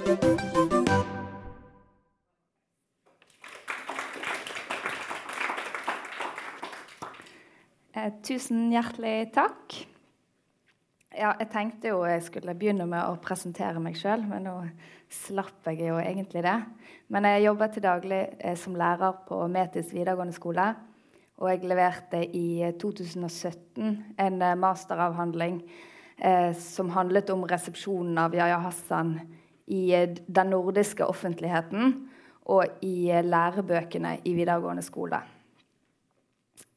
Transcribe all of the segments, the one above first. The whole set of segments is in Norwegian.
Eh, tusen hjertelig takk. Ja, jeg tenkte jo jeg skulle begynne med å presentere meg sjøl, men nå slapp jeg jo egentlig det. Men jeg jobber til daglig eh, som lærer på Metis videregående skole. Og jeg leverte i 2017 eh, en masteravhandling eh, som handlet om resepsjonen av Yahya Hassan i eh, den nordiske offentligheten og i lærebøkene i videregående skole.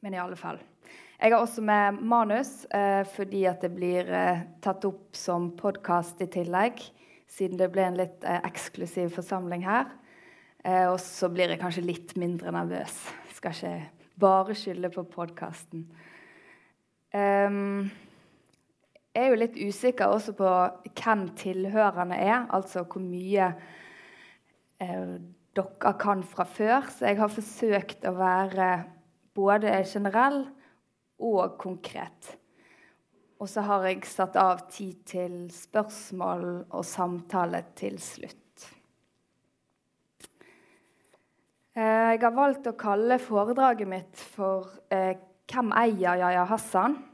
Men i alle fall. Jeg har også med manus eh, fordi at det blir eh, tatt opp som podkast i tillegg. Siden det ble en litt eh, eksklusiv forsamling her. Eh, og så blir jeg kanskje litt mindre nervøs. Skal ikke bare skylde på podkasten. Um, jeg er jo litt usikker også på hvem tilhørerne er. Altså hvor mye eh, dere kan fra før. Så jeg har forsøkt å være både generell og konkret. Og så har jeg satt av tid til spørsmål og samtale til slutt. Eh, jeg har valgt å kalle foredraget mitt for eh, 'Hvem eier Yahya Hassan?'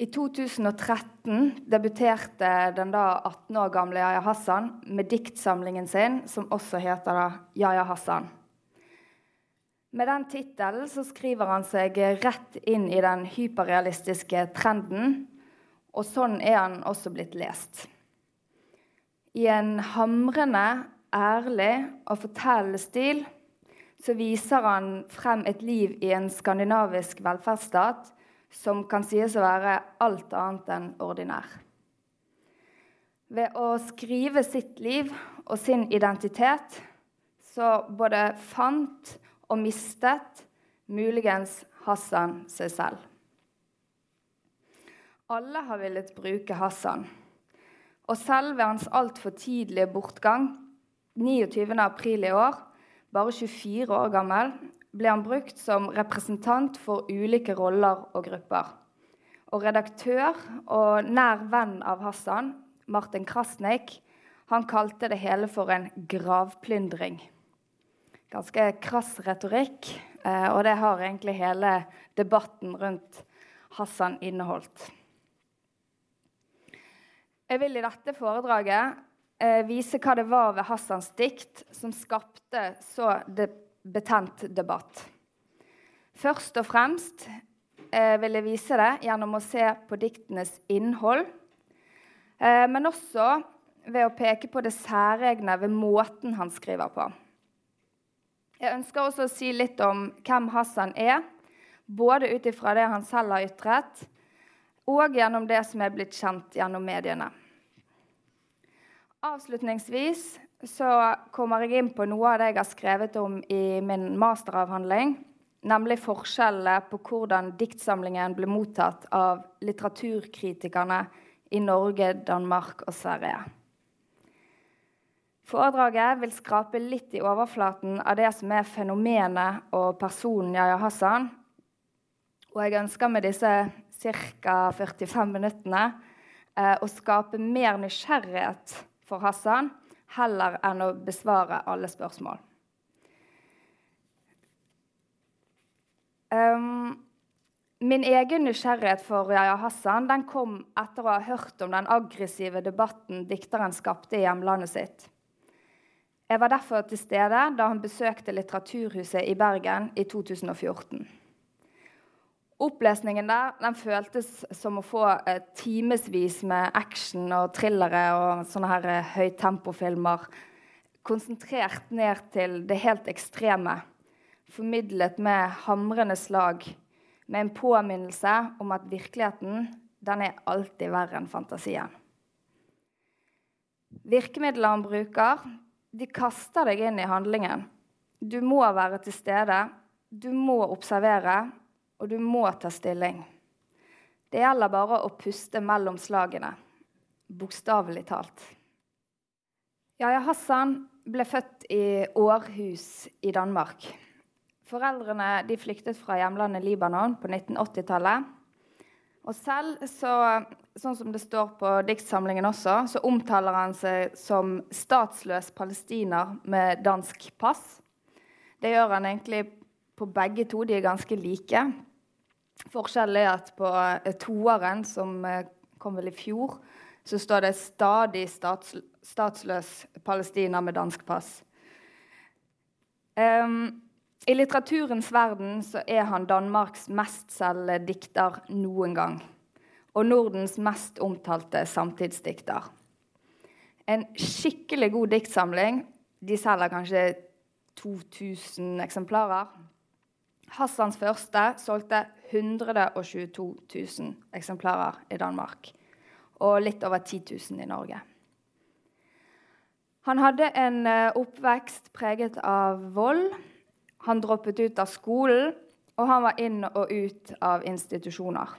I 2013 debuterte den da 18 år gamle Yahya Hassan med diktsamlingen sin, som også heter da 'Yahya Hassan'. Med den tittelen skriver han seg rett inn i den hyperrealistiske trenden. Og sånn er han også blitt lest. I en hamrende, ærlig og fortellende stil så viser han frem et liv i en skandinavisk velferdsstat som kan sies å være alt annet enn ordinær. Ved å skrive sitt liv og sin identitet så både fant og mistet muligens Hassan seg selv. Alle har villet bruke Hassan. Og selv ved hans altfor tidlige bortgang 29.4 i år, bare 24 år gammel, ble han brukt som representant for ulike roller og grupper. Og redaktør og nær venn av Hassan, Martin Krasnik, han kalte det hele for en gravplyndring ganske krass retorikk. Eh, og det har egentlig hele debatten rundt Hassan inneholdt. Jeg vil i dette foredraget eh, vise hva det var ved Hassans dikt som skapte så betent debatt. Først og fremst eh, vil jeg vise det gjennom å se på diktenes innhold, men også ved å peke på det særegne ved måten han skriver på. Jeg ønsker også å si litt om hvem Hassan er, både ut ifra det han selv har ytret, og gjennom det som er blitt kjent gjennom mediene. Avslutningsvis så kommer jeg inn på noe av det jeg har skrevet om i min masteravhandling, nemlig forskjellene på hvordan diktsamlingen ble mottatt av litteraturkritikerne i Norge, Danmark og Sverige. Foredraget vil skrape litt i overflaten av det som er fenomenet og personen Yahya Hassan. Og jeg ønsker med disse ca. 45 minuttene eh, å skape mer nysgjerrighet for Hassan heller enn å besvare alle spørsmål. Um, min egen nysgjerrighet for Yahya Hassan den kom etter å ha hørt om den aggressive debatten dikteren skapte i hjemlandet sitt. Jeg var derfor til stede da han besøkte Litteraturhuset i Bergen i 2014. Opplesningen der den føltes som å få eh, timevis med action og thrillere og sånne her eh, høytempofilmer konsentrert ned til det helt ekstreme, formidlet med hamrende slag, med en påminnelse om at virkeligheten den er alltid verre enn fantasien. Virkemidlene han bruker, de kaster deg inn i handlingen. Du må være til stede, du må observere, og du må ta stilling. Det gjelder bare å puste mellom slagene, bokstavelig talt. Yahya Hassan ble født i Århus i Danmark. Foreldrene flyktet fra hjemlandet Libanon på 1980-tallet. Og selv, så, sånn som det står på diktsamlingen også, så omtaler han seg som statsløs palestiner med dansk pass. Det gjør han egentlig på begge to. De er ganske like. Forskjellen er at på eh, toeren, som eh, kom vel i fjor, så står det 'stadig stats, statsløs palestiner med dansk pass'. Um, I litteraturens verden så er han Danmarks mestselgende dikter noen gang. Og Nordens mest omtalte samtidsdikter. En skikkelig god diktsamling. De selger kanskje 2000 eksemplarer. Hassans første solgte 122 000 eksemplarer i Danmark. Og litt over 10 000 i Norge. Han hadde en eh, oppvekst preget av vold. Han droppet ut av skolen, og han var inn og ut av institusjoner.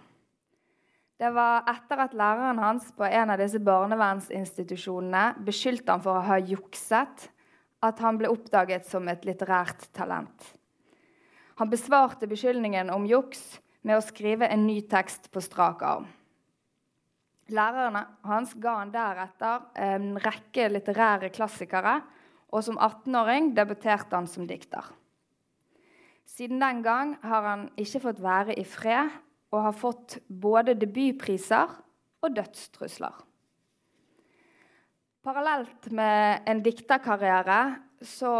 Det var etter at læreren hans på en av disse barnevernsinstitusjonene beskyldte han for å ha jukset, at han ble oppdaget som et litterært talent. Han besvarte beskyldningen om juks med å skrive en ny tekst på strak arm. Lærerne hans ga han deretter en rekke litterære klassikere, og som 18-åring debuterte han som dikter. Siden den gang har han ikke fått være i fred og har fått både debutpriser og dødstrusler. Parallelt med en dikterkarriere så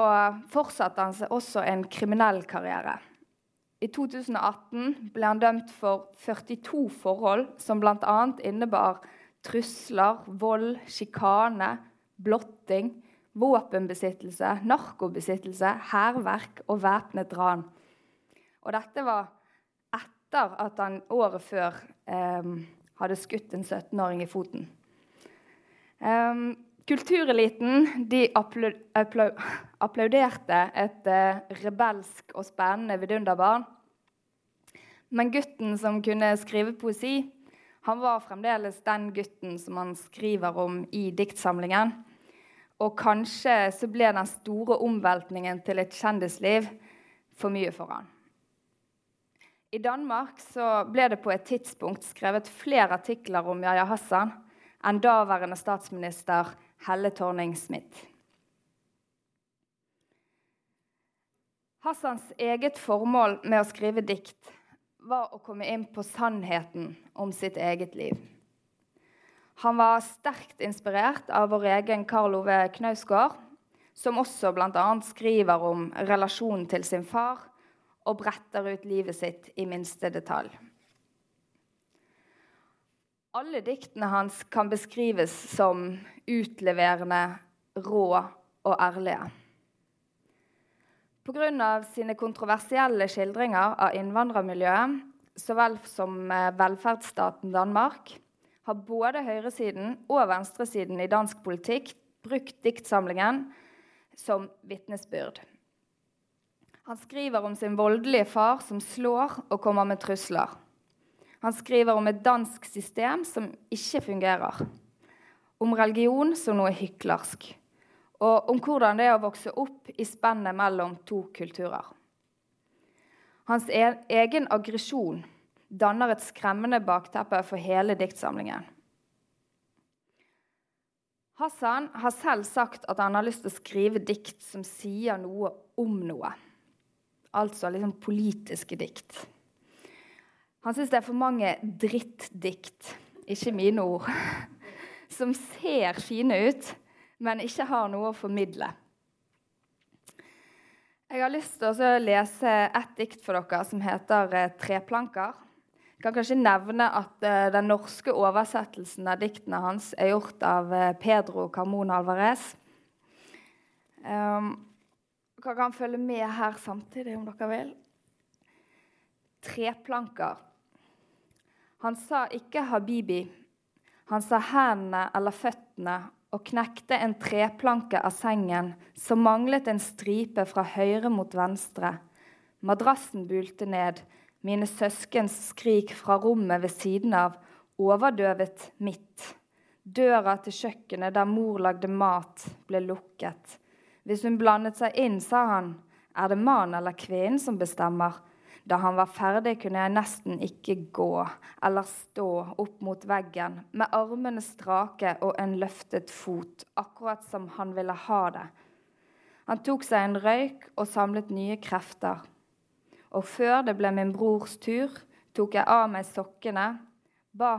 fortsatte han seg også en kriminell karriere. I 2018 ble han dømt for 42 forhold som bl.a. innebar trusler, vold, sjikane, blotting, våpenbesittelse, narkobesittelse, hærverk og væpnet ran. Og dette var etter at han året før eh, hadde skutt en 17-åring i foten. Um, Kultureliten de applauderte et eh, rebelsk og spennende vidunderbarn. Men gutten som kunne skrive poesi, han var fremdeles den gutten som han skriver om i diktsamlingen. Og kanskje så ble den store omveltningen til et kjendisliv for mye for han. I Danmark så ble det på et tidspunkt skrevet flere artikler om Yahya Hassan enn daværende statsminister Helle Torning-Smith. Hassans eget formål med å skrive dikt var å komme inn på sannheten om sitt eget liv. Han var sterkt inspirert av vår egen Karl Ove Knausgård, som også bl.a. skriver om relasjonen til sin far og bretter ut livet sitt i minste detalj. Alle diktene hans kan beskrives som utleverende, rå og ærlige. Pga. sine kontroversielle skildringer av innvandrermiljøet så vel som eh, velferdsstaten Danmark har både høyresiden og venstresiden i dansk politikk brukt diktsamlingen som vitnesbyrd. Han skriver om sin voldelige far som slår og kommer med trusler. Han skriver om et dansk system som ikke fungerer. Om religion som noe hyklersk. Og om hvordan det er å vokse opp i spennet mellom to kulturer. Hans e egen aggresjon danner et skremmende bakteppe for hele diktsamlingen. Hassan har selv sagt at han har lyst til å skrive dikt som sier noe om noe. Altså liksom politiske dikt. Han syns det er for mange drittdikt, ikke mine ord, som ser fine ut, men ikke har noe å formidle. Jeg har lyst til å lese et dikt for dere som heter eh, 'Treplanker'. Jeg kan kanskje nevne at uh, den norske oversettelsen av diktene hans er gjort av uh, Pedro Carmon Alvarez. Um, dere kan følge med her samtidig om dere vil. Treplanker. Han sa ikke 'habibi'. Han sa hendene eller føttene og knekte en treplanke av sengen som manglet en stripe fra høyre mot venstre. Madrassen bulte ned. Mine søskens skrik fra rommet ved siden av overdøvet mitt. Døra til kjøkkenet der mor lagde mat, ble lukket. Hvis hun blandet seg inn, sa han, er det mannen eller kvinnen som bestemmer? Da han var ferdig, kunne jeg nesten ikke gå eller stå opp mot veggen med armene strake og en løftet fot, akkurat som han ville ha det. Han tok seg en røyk og samlet nye krefter. Og før det ble min brors tur, tok jeg av meg sokkene, ba,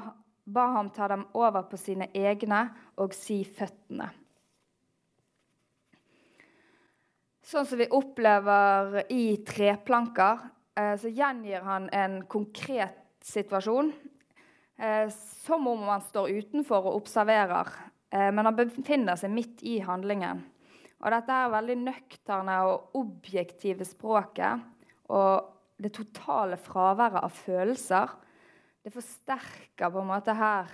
ba ham ta dem over på sine egne og si føttene. Sånn som vi opplever i treplanker, så gjengir han en konkret situasjon. Eh, som om han står utenfor og observerer, eh, men han befinner seg midt i handlingen. Og dette er veldig nøkterne og objektive språket og det totale fraværet av følelser det forsterker på en måte her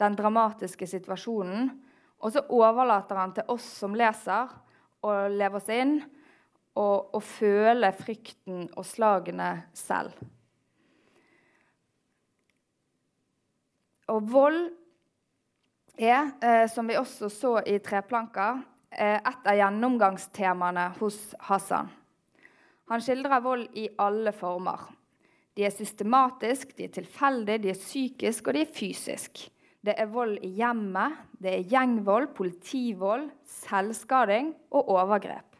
den dramatiske situasjonen. Og så overlater han til oss som leser, å leve oss inn og, og føle frykten og slagene selv. Og vold er, eh, som vi også så i Treplanka, eh, et av gjennomgangstemaene hos Hassan. Han skildrer vold i alle former. De er systematisk, de er tilfeldige, de er psykisk og de er fysisk. Det er vold i hjemmet, det er gjengvold, politivold, selvskading og overgrep.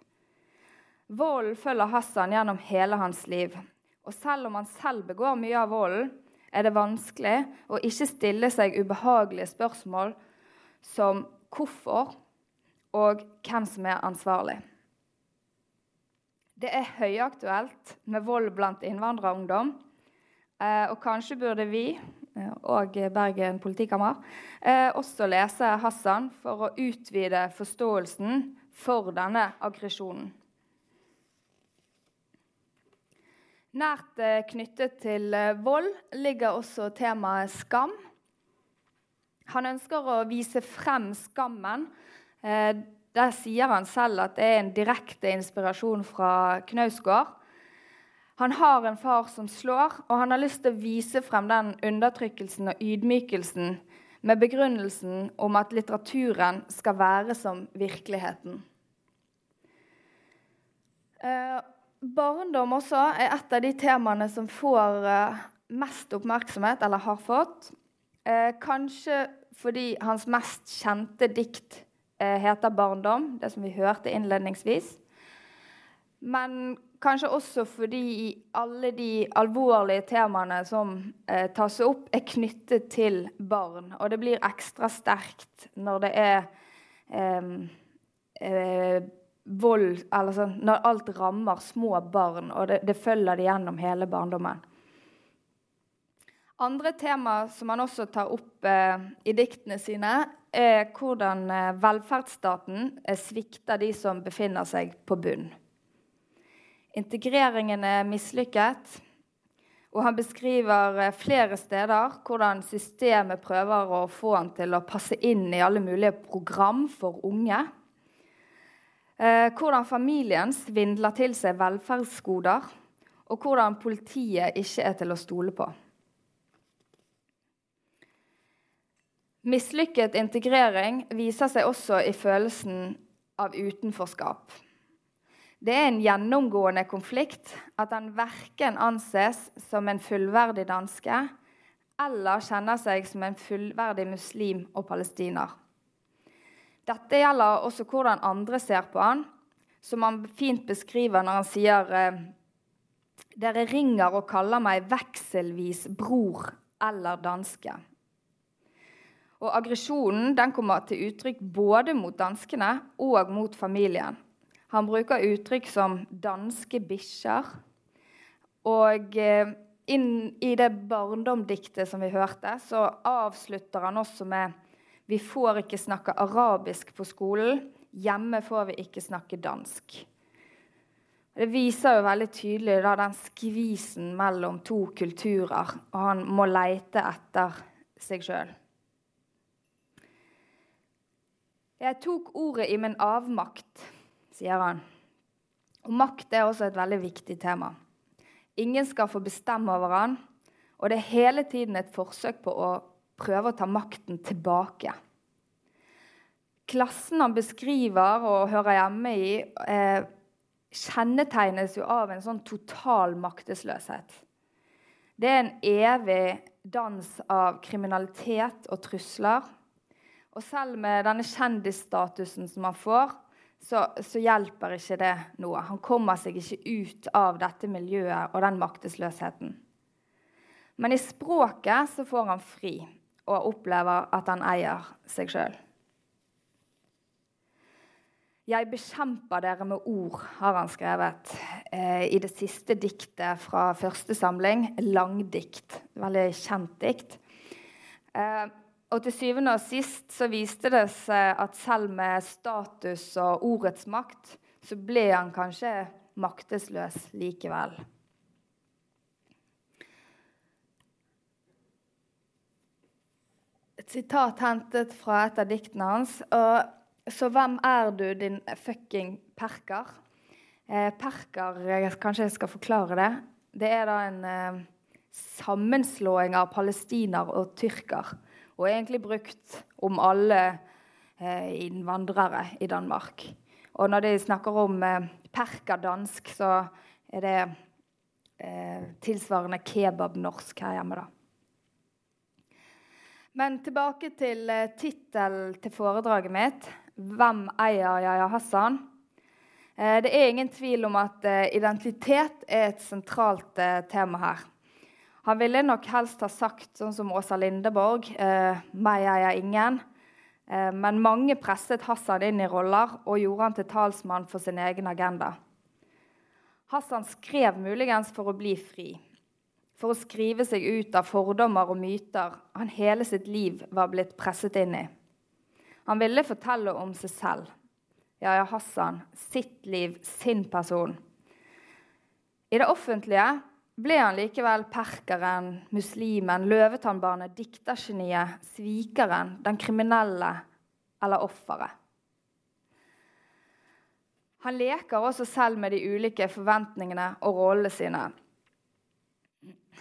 Volden følger Hassan gjennom hele hans liv. Og selv om han selv begår mye av volden, er det vanskelig å ikke stille seg ubehagelige spørsmål som hvorfor og hvem som er ansvarlig. Det er høyaktuelt med vold blant innvandrerungdom. Eh, og kanskje burde vi eh, og Bergen politikammer eh, også lese Hassan for å utvide forståelsen for denne aggresjonen. Nært eh, knyttet til eh, vold ligger også temaet skam. Han ønsker å vise frem skammen. Eh, der sier han selv at det er en direkte inspirasjon fra Knausgård. Han har en far som slår, og han har lyst til å vise frem den undertrykkelsen og ydmykelsen med begrunnelsen om at litteraturen skal være som virkeligheten. Barndom også er et av de temaene som får eh, mest oppmerksomhet, eller har fått. Eh, kanskje fordi hans mest kjente dikt eh, heter 'Barndom', det som vi hørte innledningsvis. Men kanskje også fordi alle de alvorlige temaene som eh, tas opp, er knyttet til barn. Og det blir ekstra sterkt når det er eh, eh, eller sånn, Når alt rammer små barn, og det, det følger de gjennom hele barndommen. Andre tema som han også tar opp eh, i diktene sine, er hvordan eh, velferdsstaten eh, svikter de som befinner seg på bunn. Integreringen er mislykket, og han beskriver eh, flere steder hvordan systemet prøver å få han til å passe inn i alle mulige program for unge. Eh, hvordan familien svindler til seg velferdsgoder, og hvordan politiet ikke er til å stole på. Mislykket integrering viser seg også i følelsen av utenforskap. Det er en gjennomgående konflikt at han verken anses som en fullverdig danske eller kjenner seg som en fullverdig muslim og palestiner. Dette gjelder også hvordan andre ser på han, som han fint beskriver når han sier eh, Dere ringer og kaller meg vekselvis bror eller danske. Og Aggresjonen den kommer til uttrykk både mot danskene og mot familien. Han bruker uttrykk som 'danske bikkjer'. Og eh, inn i det barndomdiktet som vi hørte, så avslutter han også med vi får ikke snakke arabisk på skolen. Hjemme får vi ikke snakke dansk. Det viser jo veldig tydelig da, den skvisen mellom to kulturer, og han må leite etter seg sjøl. Jeg tok ordet i min avmakt, sier han. Og makt er også et veldig viktig tema. Ingen skal få bestemme over han, og det er hele tiden et forsøk på å prøve å ta makten tilbake. Klassen han beskriver og hører hjemme i, eh, kjennetegnes jo av en sånn total maktesløshet. Det er en evig dans av kriminalitet og trusler. Og selv med denne kjendisstatusen som han får, så, så, hjelper ikke det noe. Han kommer seg ikke ut av dette miljøet og den maktesløsheten. Men i språket så får han fri og opplever at han eier seg sjøl. Jeg bekjemper dere med ord, har han skrevet eh, i det siste diktet fra første samling, 'Langdikt'. Veldig kjent dikt. Eh, og til syvende og sist så viste det seg at selv med status og ordets makt, så ble han kanskje maktesløs likevel. Sitat hentet fra et av diktene hans. og så hvem er du, din fucking perker? Eh, perker, kanskje jeg skal forklare det. Det er da en eh, sammenslåing av palestiner og tyrker. Og egentlig brukt om alle eh, innvandrere i Danmark. Og når de snakker om eh, perkerdansk, så er det eh, tilsvarende kebabnorsk her hjemme, da. Men tilbake til eh, tittelen til foredraget mitt. 'Hvem eier Yahya Hassan?' Eh, det er ingen tvil om at eh, identitet er et sentralt tema her. Han ville nok helst ha sagt, sånn som Åsa Lindeborg, 'meg eier ingen'. Men mange presset Hassan inn i roller og gjorde han til talsmann for sin egen agenda. Hassan skrev muligens for å bli fri, for å skrive seg ut av fordommer og myter han hele sitt liv var blitt presset inn i. Han ville fortelle om seg selv. Ja, Hassan. Sitt liv, sin person. I det offentlige ble han likevel perkeren, muslimen, løvetannbarnet, diktergeniet, svikeren, den kriminelle eller offeret. Han leker også selv med de ulike forventningene og rollene sine.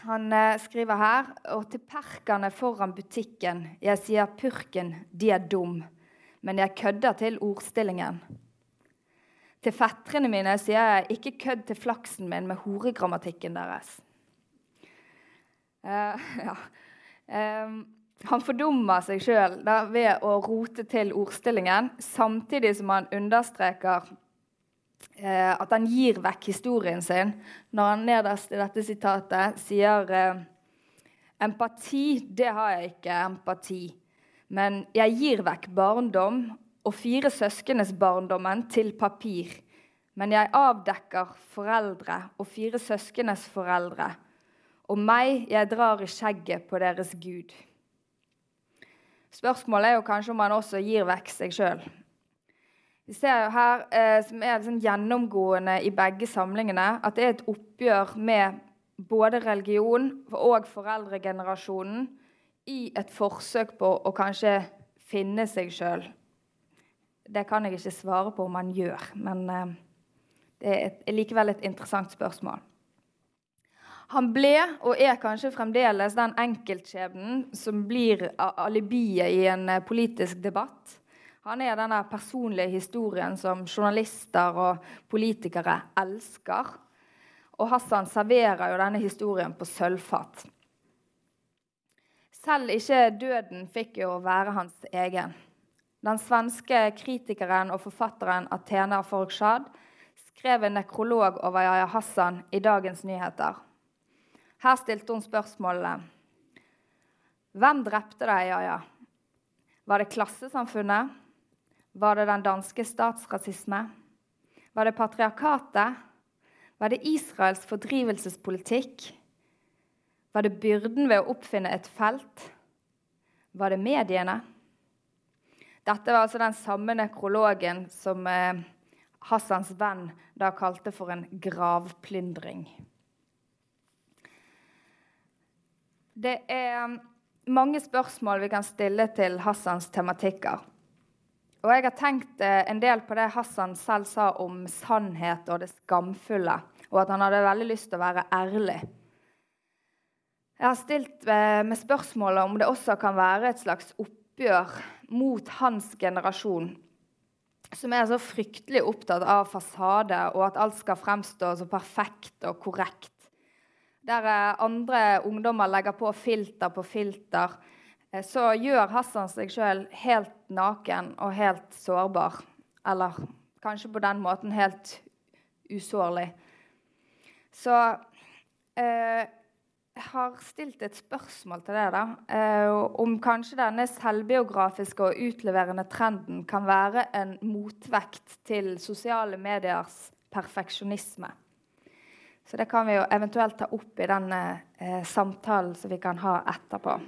Han eh, skriver her og til perkene foran butikken jeg sier purken, de er dum men jeg kødder til ordstillingen. Til fettrene mine sier jeg 'ikke kødd til flaksen min med horegrammatikken deres'. Uh, ja. um, han fordummer seg sjøl ved å rote til ordstillingen, samtidig som han understreker at han gir vekk historien sin når han nederst i dette sitatet sier uh, Empati, det har jeg ikke. Empati. Men jeg gir vekk barndom og fire søskenes barndommen til papir. Men jeg avdekker foreldre og fire søskenes foreldre. Og meg, jeg drar i skjegget på deres Gud. Spørsmålet er jo kanskje om han også gir vekk seg sjøl. Vi ser jo her, eh, som er liksom gjennomgående i begge samlingene, at det er et oppgjør med både religion og foreldregenerasjonen i et forsøk på å kanskje finne seg sjøl. Det kan jeg ikke svare på om han gjør, men eh, det er, et, likevel et interessant spørsmål. Han ble, og er kanskje fremdeles, den enkeltskjebnen som blir alibiet i en eh, politisk debatt. Han er denne personlige historien som journalister og politikere elsker. Og Hassan serverer jo denne historien på sølvfat. Selv ikke døden fikk jo være hans egen. Den svenske kritikeren og forfatteren Athena Forkshad skrev en nekrolog over Yahya Hassan i Dagens Nyheter. Her stilte hun spørsmålene Hvem drepte deg, Yahya? Var det klassesamfunnet? Var det den danske statsrasisme? Var det patriarkatet? Var det Israels fordrivelsespolitikk? Var det byrden ved å oppfinne et felt? Var det mediene? Dette var altså den samme nekrologen som eh, Hassans venn da kalte for en gravplyndring. Det er um, mange spørsmål vi kan stille til Hassans tematikker. Og jeg har tenkt eh, en del på det Hassan selv sa om sannhet og det skamfulle, og at han hadde veldig lyst til å være ærlig. Jeg har stilt eh, med spørsmålet om det også kan være et slags oppgjør mot hans generasjon, som er så fryktelig opptatt av fasade og at alt skal fremstå så perfekt og korrekt. Der eh, andre ungdommer legger på filter på filter, så gjør Hassan seg sjøl helt naken og helt sårbar. Eller kanskje på den måten helt usårlig. Så eh, jeg har stilt et spørsmål til deg. da, eh, Om kanskje denne selvbiografiske og utleverende trenden kan være en motvekt til sosiale mediers perfeksjonisme. Så det kan vi jo eventuelt ta opp i den eh, samtalen som vi kan ha etterpå.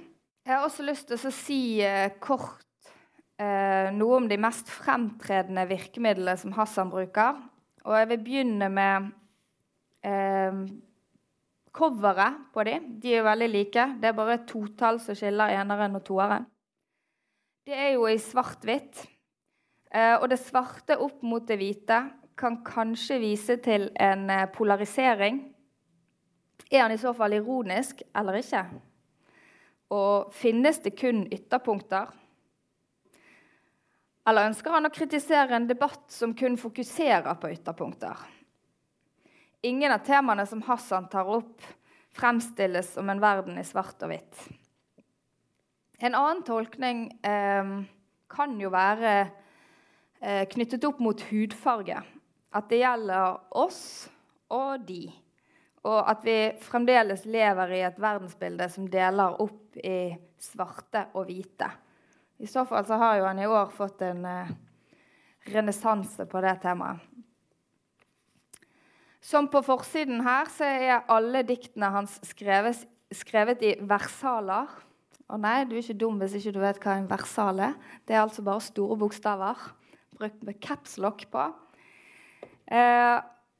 Jeg har også lyst til å si eh, kort eh, noe om de mest fremtredende virkemidlene som Hassan bruker. Og jeg vil begynne med eh, Coveret på dem de er veldig like. Det er bare totall som skiller eneren og toeren. Det er jo i svart-hvitt. Eh, og det svarte opp mot det hvite kan kanskje vise til en eh, polarisering. Er han i så fall ironisk eller ikke? Og finnes det kun ytterpunkter? Eller ønsker han å kritisere en debatt som kun fokuserer på ytterpunkter? Ingen av temaene som Hassan tar opp, fremstilles som en verden i svart og hvitt. En annen tolkning eh, kan jo være eh, knyttet opp mot hudfarge. At det gjelder oss og de. Og at vi fremdeles lever i et verdensbilde som deler opp i svarte og hvite. I så fall så har jo han i år fått en eh, renessanse på det temaet. Som på forsiden her så er alle diktene hans skrevet, skrevet i versaler. Og nei, du er ikke dum hvis ikke du vet hva en versal er. Det er altså bare store bokstaver brukt med capslock på. Eh,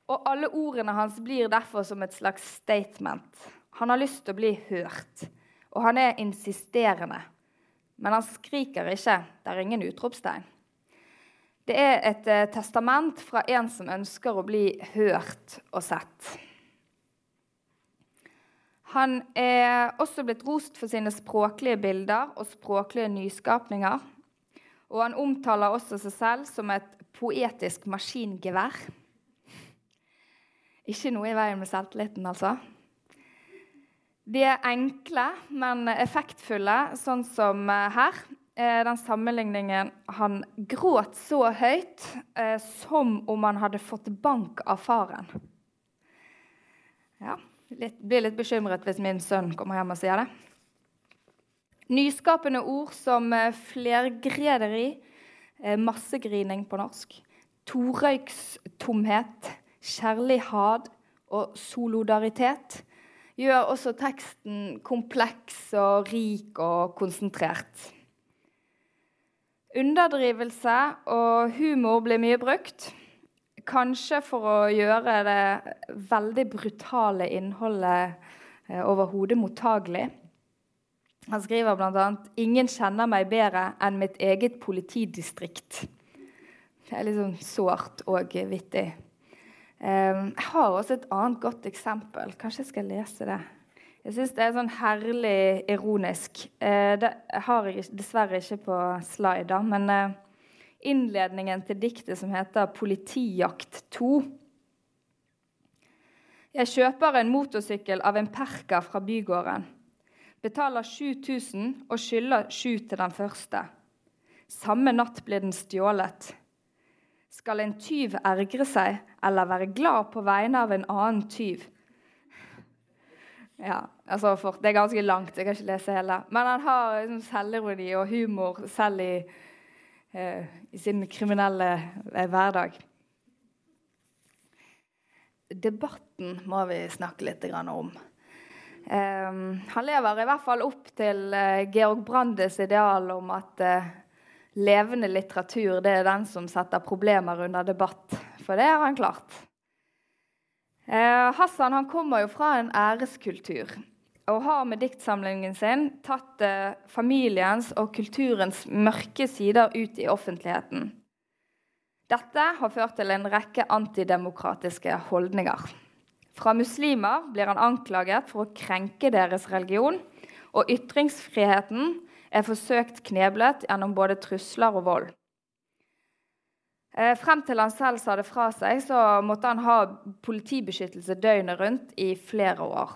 og alle ordene hans blir derfor som et slags statement. Han har lyst til å bli hørt, og han er insisterende. Men han skriker ikke. Det er ingen utropstegn. Det er et eh, testament fra en som ønsker å bli hørt og sett. Han er også blitt rost for sine språklige bilder og språklige nyskapninger. Og han omtaler også seg selv som et poetisk maskingevær. Ikke noe i veien med selvtilliten, altså. De er enkle, men effektfulle, sånn som eh, her eh, den sammenligningen Han gråt så høyt eh, som om han hadde fått bank av faren. Ja, litt, blir litt bekymret hvis min sønn kommer hjem og sier det. Nyskapende ord som flergrederi, massegrining på norsk, torøykstomhet, kjærlig had og solidaritet gjør også teksten kompleks og rik og konsentrert. Underdrivelse og humor blir mye brukt. Kanskje for å gjøre det veldig brutale innholdet eh, overhodet mottagelig. Han skriver bl.a.: Ingen kjenner meg bedre enn mitt eget politidistrikt. Det er litt sånn sårt og vittig. Eh, jeg har også et annet godt eksempel. Kanskje jeg skal lese det. Jeg syns det er sånn herlig ironisk. Eh, det har jeg dessverre ikke på slida, men eh, innledningen til diktet som heter 'Politijakt 2'. Jeg kjøper en motorsykkel av en perker fra bygården. Betaler 7000 og skylder 7 til den første. Samme natt blir den stjålet. Skal en tyv ergre seg eller være glad på vegne av en annen tyv? Ja, altså for, Det er ganske langt, jeg kan ikke lese hele. Men han har liksom selvironi og humor selv i, eh, i sin kriminelle eh, hverdag. Debatten må vi snakke litt om. Eh, han lever i hvert fall opp til eh, Georg Brandes ideal om at eh, levende litteratur det er den som setter problemer under debatt. For det har han klart. Eh, Hassan han kommer jo fra en æreskultur og har med diktsamlingen sin tatt eh, familiens og kulturens mørke sider ut i offentligheten. Dette har ført til en rekke antidemokratiske holdninger. Fra muslimer blir han anklaget for å krenke deres religion, og ytringsfriheten er forsøkt kneblet gjennom både trusler og vold. Eh, frem til han selv sa det fra seg, så måtte han ha politibeskyttelse døgnet rundt i flere år.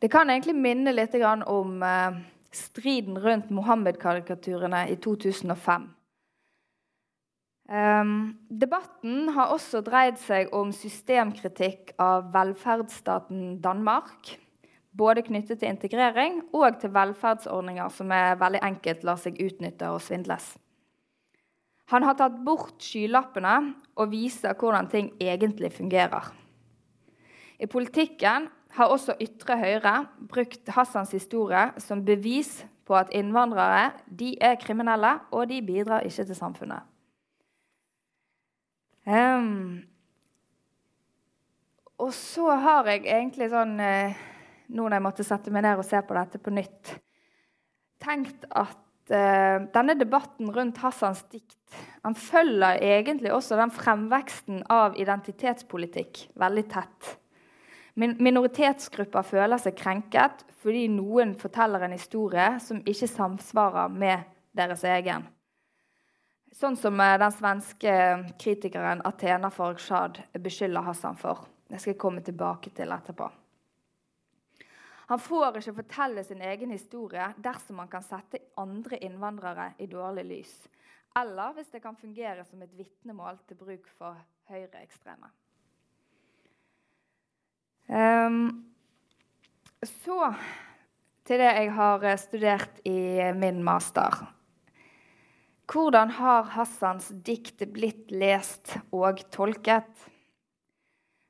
Det kan egentlig minne litt om eh, striden rundt Mohammed-karikaturene i 2005. Um, debatten har også dreid seg om systemkritikk av velferdsstaten Danmark. Både knyttet til integrering og til velferdsordninger som er veldig enkelt lar seg utnytte og svindles. Han har tatt bort skylappene og viser hvordan ting egentlig fungerer. I politikken har også ytre høyre brukt Hassans historie som bevis på at innvandrere de er kriminelle, og de bidrar ikke til samfunnet. Um, og så har jeg egentlig sånn eh, Nå når jeg måtte sette meg ned og se på dette på nytt, tenkt at eh, denne debatten rundt Hassans dikt han følger egentlig også den fremveksten av identitetspolitikk veldig tett. Min minoritetsgrupper føler seg krenket fordi noen forteller en historie som ikke samsvarer med deres egen. Sånn som eh, den svenske kritikeren Athena Fargshad beskylder Hassan for. Det skal jeg komme tilbake til etterpå. Han får ikke fortelle sin egen historie dersom han kan sette andre innvandrere i dårlig lys, eller hvis det kan fungere som et vitnemål til bruk for høyreekstreme. Um, så til det jeg har studert i min master. Hvordan har Hassans dikt blitt lest og tolket?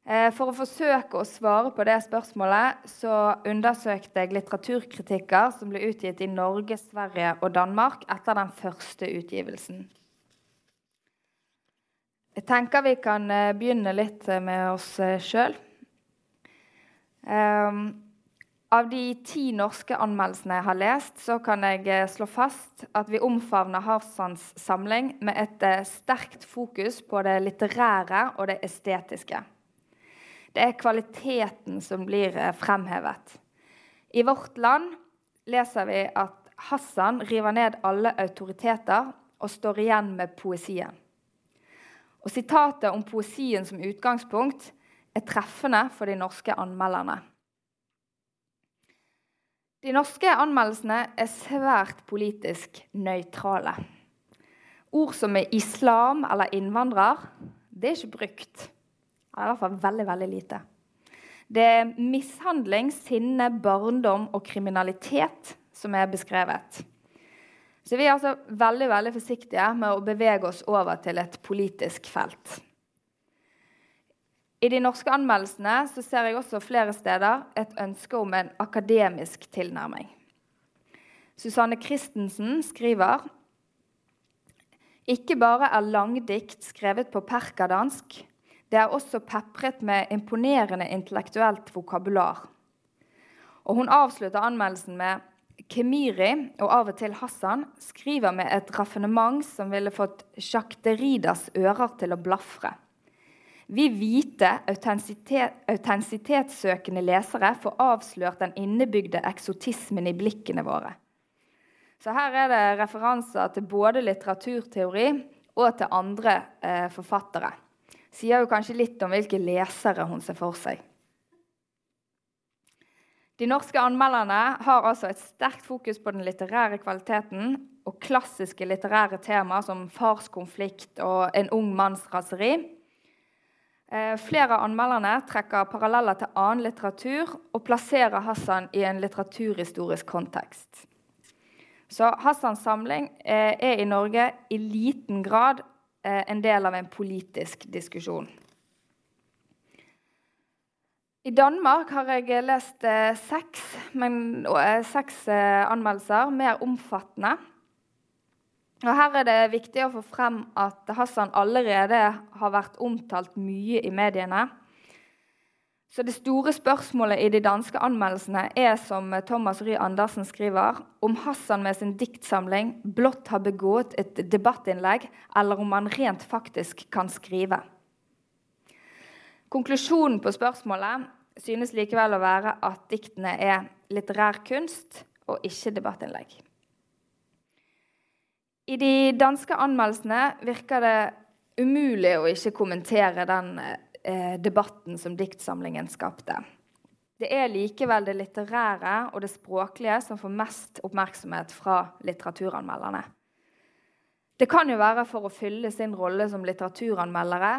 Eh, for å forsøke å svare på det spørsmålet så undersøkte jeg litteraturkritikker som ble utgitt i Norge, Sverige og Danmark etter den første utgivelsen. Jeg tenker vi kan eh, begynne litt med oss eh, sjøl. Av de ti norske anmeldelsene jeg har lest, så kan jeg eh, slå fast at vi omfavner Harsans samling med et eh, sterkt fokus på det litterære og det estetiske. Det er kvaliteten som blir eh, fremhevet. I Vårt Land leser vi at Hassan river ned alle autoriteter og står igjen med poesien. Og Sitatet om poesien som utgangspunkt er treffende for de norske anmelderne. De norske anmeldelsene er svært politisk nøytrale. Ord som er islam eller innvandrer, det er ikke brukt. Eller i hvert fall veldig, veldig lite. Det er mishandling, sinne, barndom og kriminalitet som er beskrevet. Så vi er altså veldig, veldig forsiktige med å bevege oss over til et politisk felt. I de norske anmeldelsene ser jeg også flere steder et ønske om en akademisk tilnærming. Susanne Christensen skriver ikke bare er langdikt skrevet på perkadansk, det er også pepret med imponerende intellektuelt vokabular. Og Hun avslutter anmeldelsen med Kemiri og av og til Hassan skriver med et raffinement som ville fått Jacques ører til å blafre. Vi hvite, autentisitetssøkende lesere får avslørt den innebygde eksotismen i blikkene våre. Så her er det referanser til både litteraturteori og til andre eh, forfattere. Sier jo kanskje litt om hvilke lesere hun ser for seg. De norske anmelderne har altså et sterkt fokus på den litterære kvaliteten og klassiske litterære temaer som farskonflikt og en ung manns raseri. Eh, flere av anmelderne trekker paralleller til annen litteratur og plasserer Hassan i en litteraturhistorisk kontekst. Så Hassans samling eh, er i Norge i liten grad en del av en politisk diskusjon. I Danmark har jeg lest seks, men, seks anmeldelser, mer omfattende. Og Her er det viktig å få frem at Hassan allerede har vært omtalt mye i mediene. Så Det store spørsmålet i de danske anmeldelsene er, som Thomas Ry Andersen skriver, om Hassan med sin diktsamling blott har begått et debattinnlegg, eller om han rent faktisk kan skrive. Konklusjonen på spørsmålet synes likevel å være at diktene er litterær kunst og ikke debattinnlegg. I de danske anmeldelsene virker det umulig å ikke kommentere den eh, debatten som diktsamlingen skapte. Det er likevel det litterære og det språklige som får mest oppmerksomhet fra litteraturanmelderne. Det kan jo være for å fylle sin rolle som litteraturanmeldere,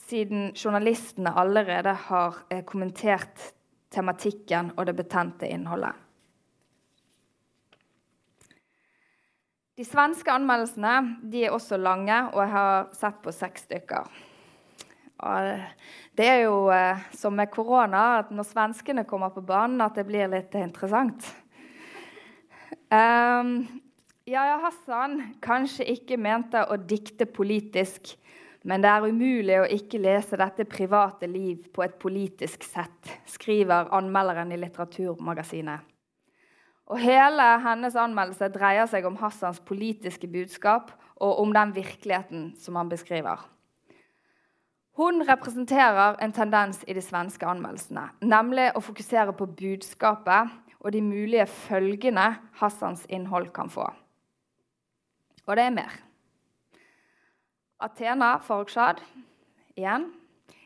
siden journalistene allerede har eh, kommentert tematikken og det betente innholdet. De svenske anmeldelsene de er også lange, og jeg har sett på seks stykker. Det er jo eh, som med korona, at når svenskene kommer på banen, at det blir litt interessant. Um, Yahya Hassan kanskje ikke mente å dikte politisk, men det er umulig å ikke lese dette private liv på et politisk sett, skriver anmelderen i Litteraturmagasinet. Og Hele hennes anmeldelse dreier seg om Hassans politiske budskap og om den virkeligheten som han beskriver. Hun representerer en tendens i de svenske anmeldelsene, nemlig å fokusere på budskapet og de mulige følgene Hassans innhold kan få. Og det er mer. Athena Farukshad, igjen,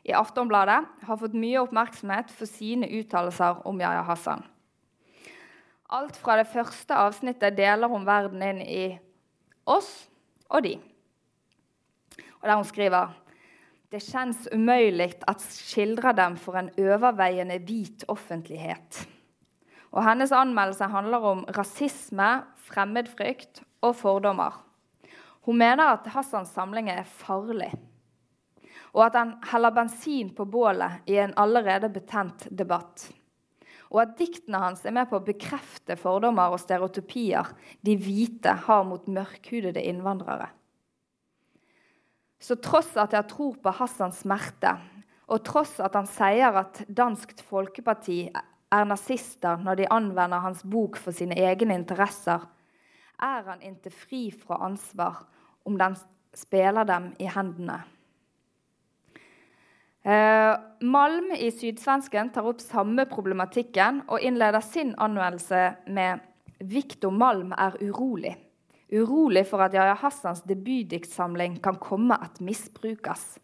i Aftonbladet har fått mye oppmerksomhet for sine uttalelser om Yahya Hassan. Alt fra det første avsnittet deler hun verden inn i oss og de. Og der hun skriver det kjennes umulig å skildre dem for en overveiende hvit offentlighet. Og hennes anmeldelse handler om rasisme, fremmedfrykt og fordommer. Hun mener at Hassans samling er farlig, og at han heller bensin på bålet i en allerede betent debatt. Og at diktene hans er med på å bekrefte fordommer og stereotypier de hvite har mot mørkhudede innvandrere. Så tross at jeg tror på Hassans smerte, og tross at han sier at Dansk Folkeparti er nazister når de anvender hans bok for sine egne interesser, er han ikke fri fra ansvar om den spiller dem i hendene. Eh, Malm i Sydsvensken tar opp samme problematikken og innleder sin anvendelse med 'Viktor Malm er urolig' urolig for at Yahya Hassans debutdiktsamling kan komme at misbrukes,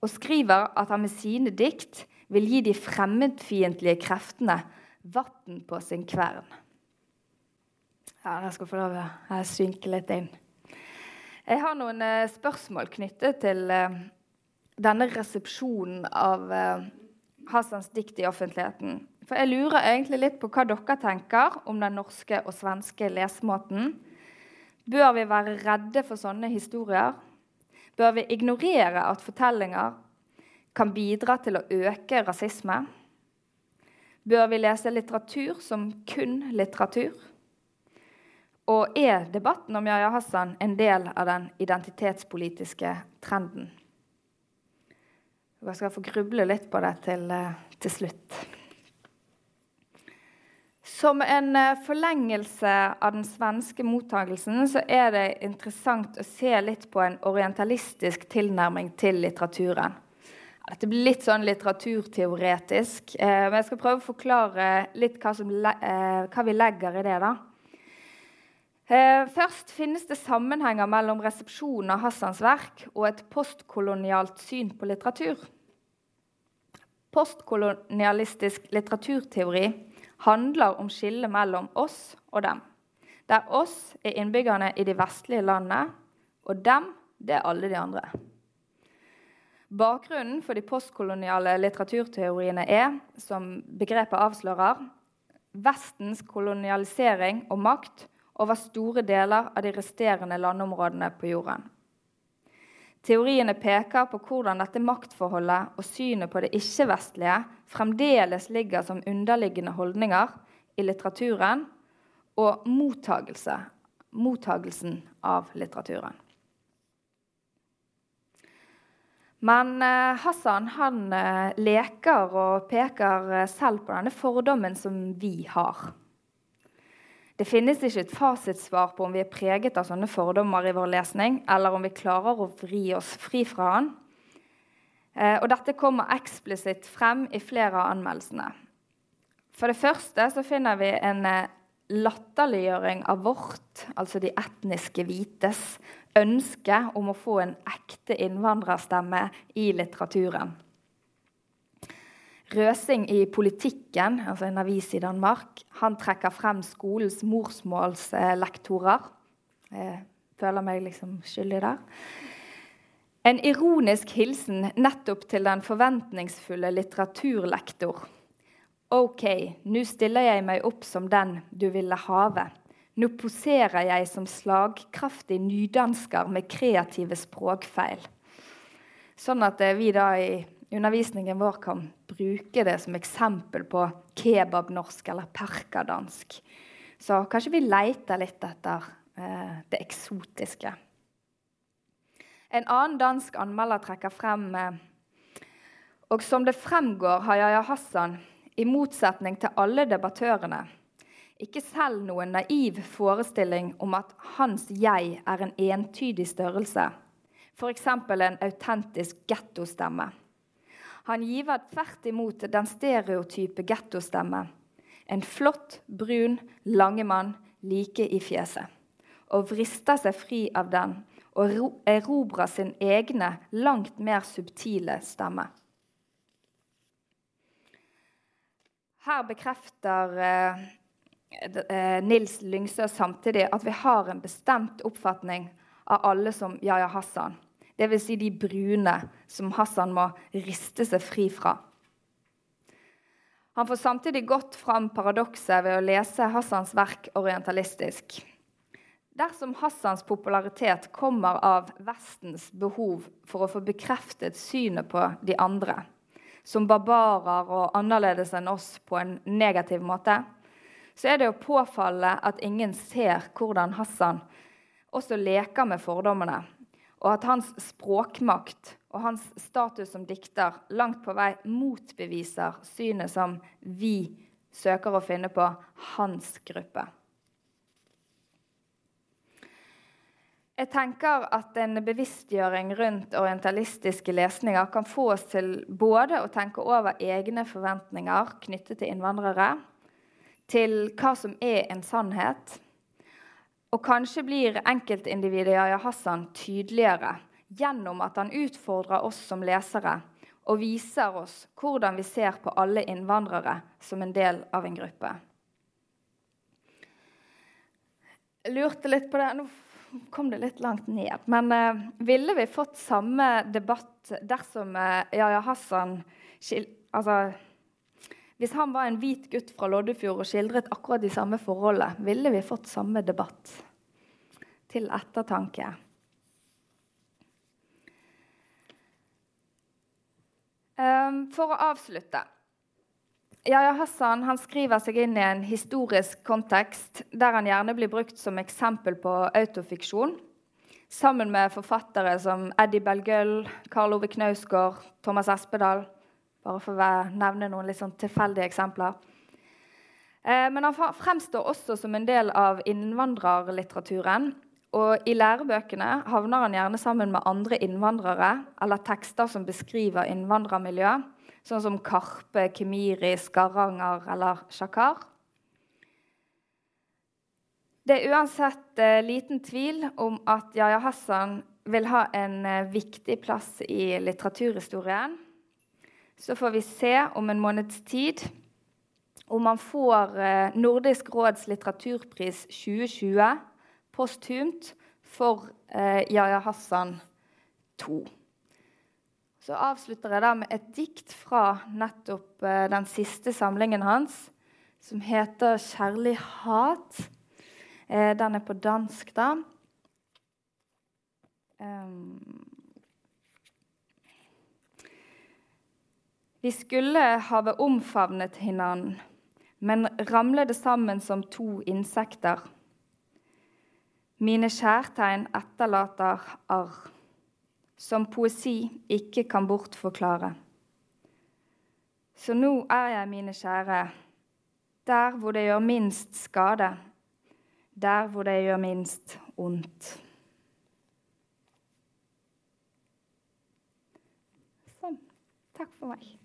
og skriver at han med sine dikt vil gi de fremmedfiendtlige kreftene vann på sin kvern. Ja, Jeg skal få lov å synke litt inn. Jeg har noen eh, spørsmål knyttet til eh, denne resepsjonen av eh, Hassans dikt i offentligheten. For jeg lurer egentlig litt på hva dere tenker om den norske og svenske lesemåten. Bør vi være redde for sånne historier? Bør vi ignorere at fortellinger kan bidra til å øke rasisme? Bør vi lese litteratur som kun litteratur? Og er debatten om Yahya Hassan en del av den identitetspolitiske trenden? Jeg skal få gruble litt på det til, eh, til slutt. Som en eh, forlengelse av den svenske mottagelsen så er det interessant å se litt på en orientalistisk tilnærming til litteraturen. Dette blir litt sånn litteraturteoretisk, eh, men jeg skal prøve å forklare litt hva, som, eh, hva vi legger i det. da. Først finnes det sammenhenger mellom resepsjonen av Hassans verk og et postkolonialt syn på litteratur. Postkolonialistisk litteraturteori handler om skillet mellom oss og dem. Der oss er innbyggerne i de vestlige landene, og dem det er alle de andre. Bakgrunnen for de postkoloniale litteraturteoriene er, som begrepet avslører, Vestens kolonialisering og makt over store deler av de resterende landområdene på jorden. Teoriene peker på hvordan dette maktforholdet og synet på det ikke-vestlige fremdeles ligger som underliggende holdninger i litteraturen og mottagelse, mottagelsen av litteraturen. Men eh, Hassan han eh, leker og peker eh, selv på denne fordommen som vi har. Det finnes ikke et fasitsvar på om vi er preget av sånne fordommer i vår lesning, eller om vi klarer å vri oss fri fra han. Eh, og dette kommer eksplisitt frem i flere av anmeldelsene. For det første så finner vi en eh, latterliggjøring av vårt, altså de etniske hvites, ønske om å få en ekte innvandrerstemme i litteraturen. Røsing i Politikken, altså en avis i Danmark, han trekker frem skolens morsmålslektorer. Jeg føler meg liksom skyldig der. En ironisk hilsen nettopp til den forventningsfulle litteraturlektor. Ok, nå stiller jeg meg opp som den du ville have. Nå poserer jeg som slagkraftig nydansker med kreative språkfeil. Sånn at vi da i undervisningen vår kan bruke det som eksempel på kebabnorsk eller perkadansk. Så kanskje vi leter litt etter eh, det eksotiske. En annen dansk anmelder trekker frem eh, og som det fremgår, har Yahya Hassan i motsetning til alle debattørene, ikke selv noen naiv forestilling om at hans jeg er en entydig størrelse, f.eks. en autentisk gettostemme. Han giver tvert imot den stereotype gettostemme. En flott, brun, lange mann like i fjeset. Og vrister seg fri av den og erobrer sin egne, langt mer subtile stemme. Her bekrefter eh, eh, Nils Lyngsø samtidig at vi har en bestemt oppfatning av alle som Yahya Hassan. Dvs. Si de brune som Hassan må riste seg fri fra. Han får samtidig godt fram paradokset ved å lese Hassans verk orientalistisk. Dersom Hassans popularitet kommer av Vestens behov for å få bekreftet synet på de andre, som barbarer og annerledes enn oss på en negativ måte, så er det jo påfallende at ingen ser hvordan Hassan også leker med fordommene, og at hans språkmakt og hans status som dikter langt på vei motbeviser synet som vi søker å finne på hans gruppe. Jeg tenker at en bevisstgjøring rundt orientalistiske lesninger kan få oss til både å tenke over egne forventninger knyttet til innvandrere, til hva som er en sannhet, og kanskje blir enkeltindividet Yahya Hassan tydeligere gjennom at han utfordrer oss som lesere og viser oss hvordan vi ser på alle innvandrere som en del av en gruppe. Jeg lurte litt på det. Nå kom det litt langt ned. Men eh, ville vi fått samme debatt dersom eh, Yahya Hassan altså, Hvis han var en hvit gutt fra Loddefjord og skildret akkurat de samme forholdene, ville vi fått samme debatt? Til ettertanke. Um, for å avslutte Yahya Hassan skriver seg inn i en historisk kontekst der han gjerne blir brukt som eksempel på autofiksjon, sammen med forfattere som Eddie Belgøll, Karl Ove Knausgård, Thomas Espedal, bare for å nevne noen litt sånn tilfeldige eksempler. Eh, men han fremstår også som en del av innvandrerlitteraturen. Og i lærebøkene havner han gjerne sammen med andre innvandrere eller tekster som beskriver innvandrermiljø, sånn som Karpe, Kemiri, Skaranger eller Shakar. Det er uansett eh, liten tvil om at Yahya Hassan vil ha en eh, viktig plass i litteraturhistorien. Så får vi se om en måneds tid om han får eh, Nordisk råds litteraturpris 2020 posthumt for eh, Yahya Hassan 2. Så avslutter jeg da med et dikt fra nettopp eh, den siste samlingen hans, som heter 'Kjærlig hat'. Eh, den er på dansk, da. Um, vi skulle have omfavnet hinanden, men ramlet sammen som to insekter. Mine kjærtegn etterlater arr som poesi ikke kan bortforklare. Så nå er jeg, mine kjære, der hvor det gjør minst skade, der hvor det gjør minst ondt. Sånn. Takk for meg.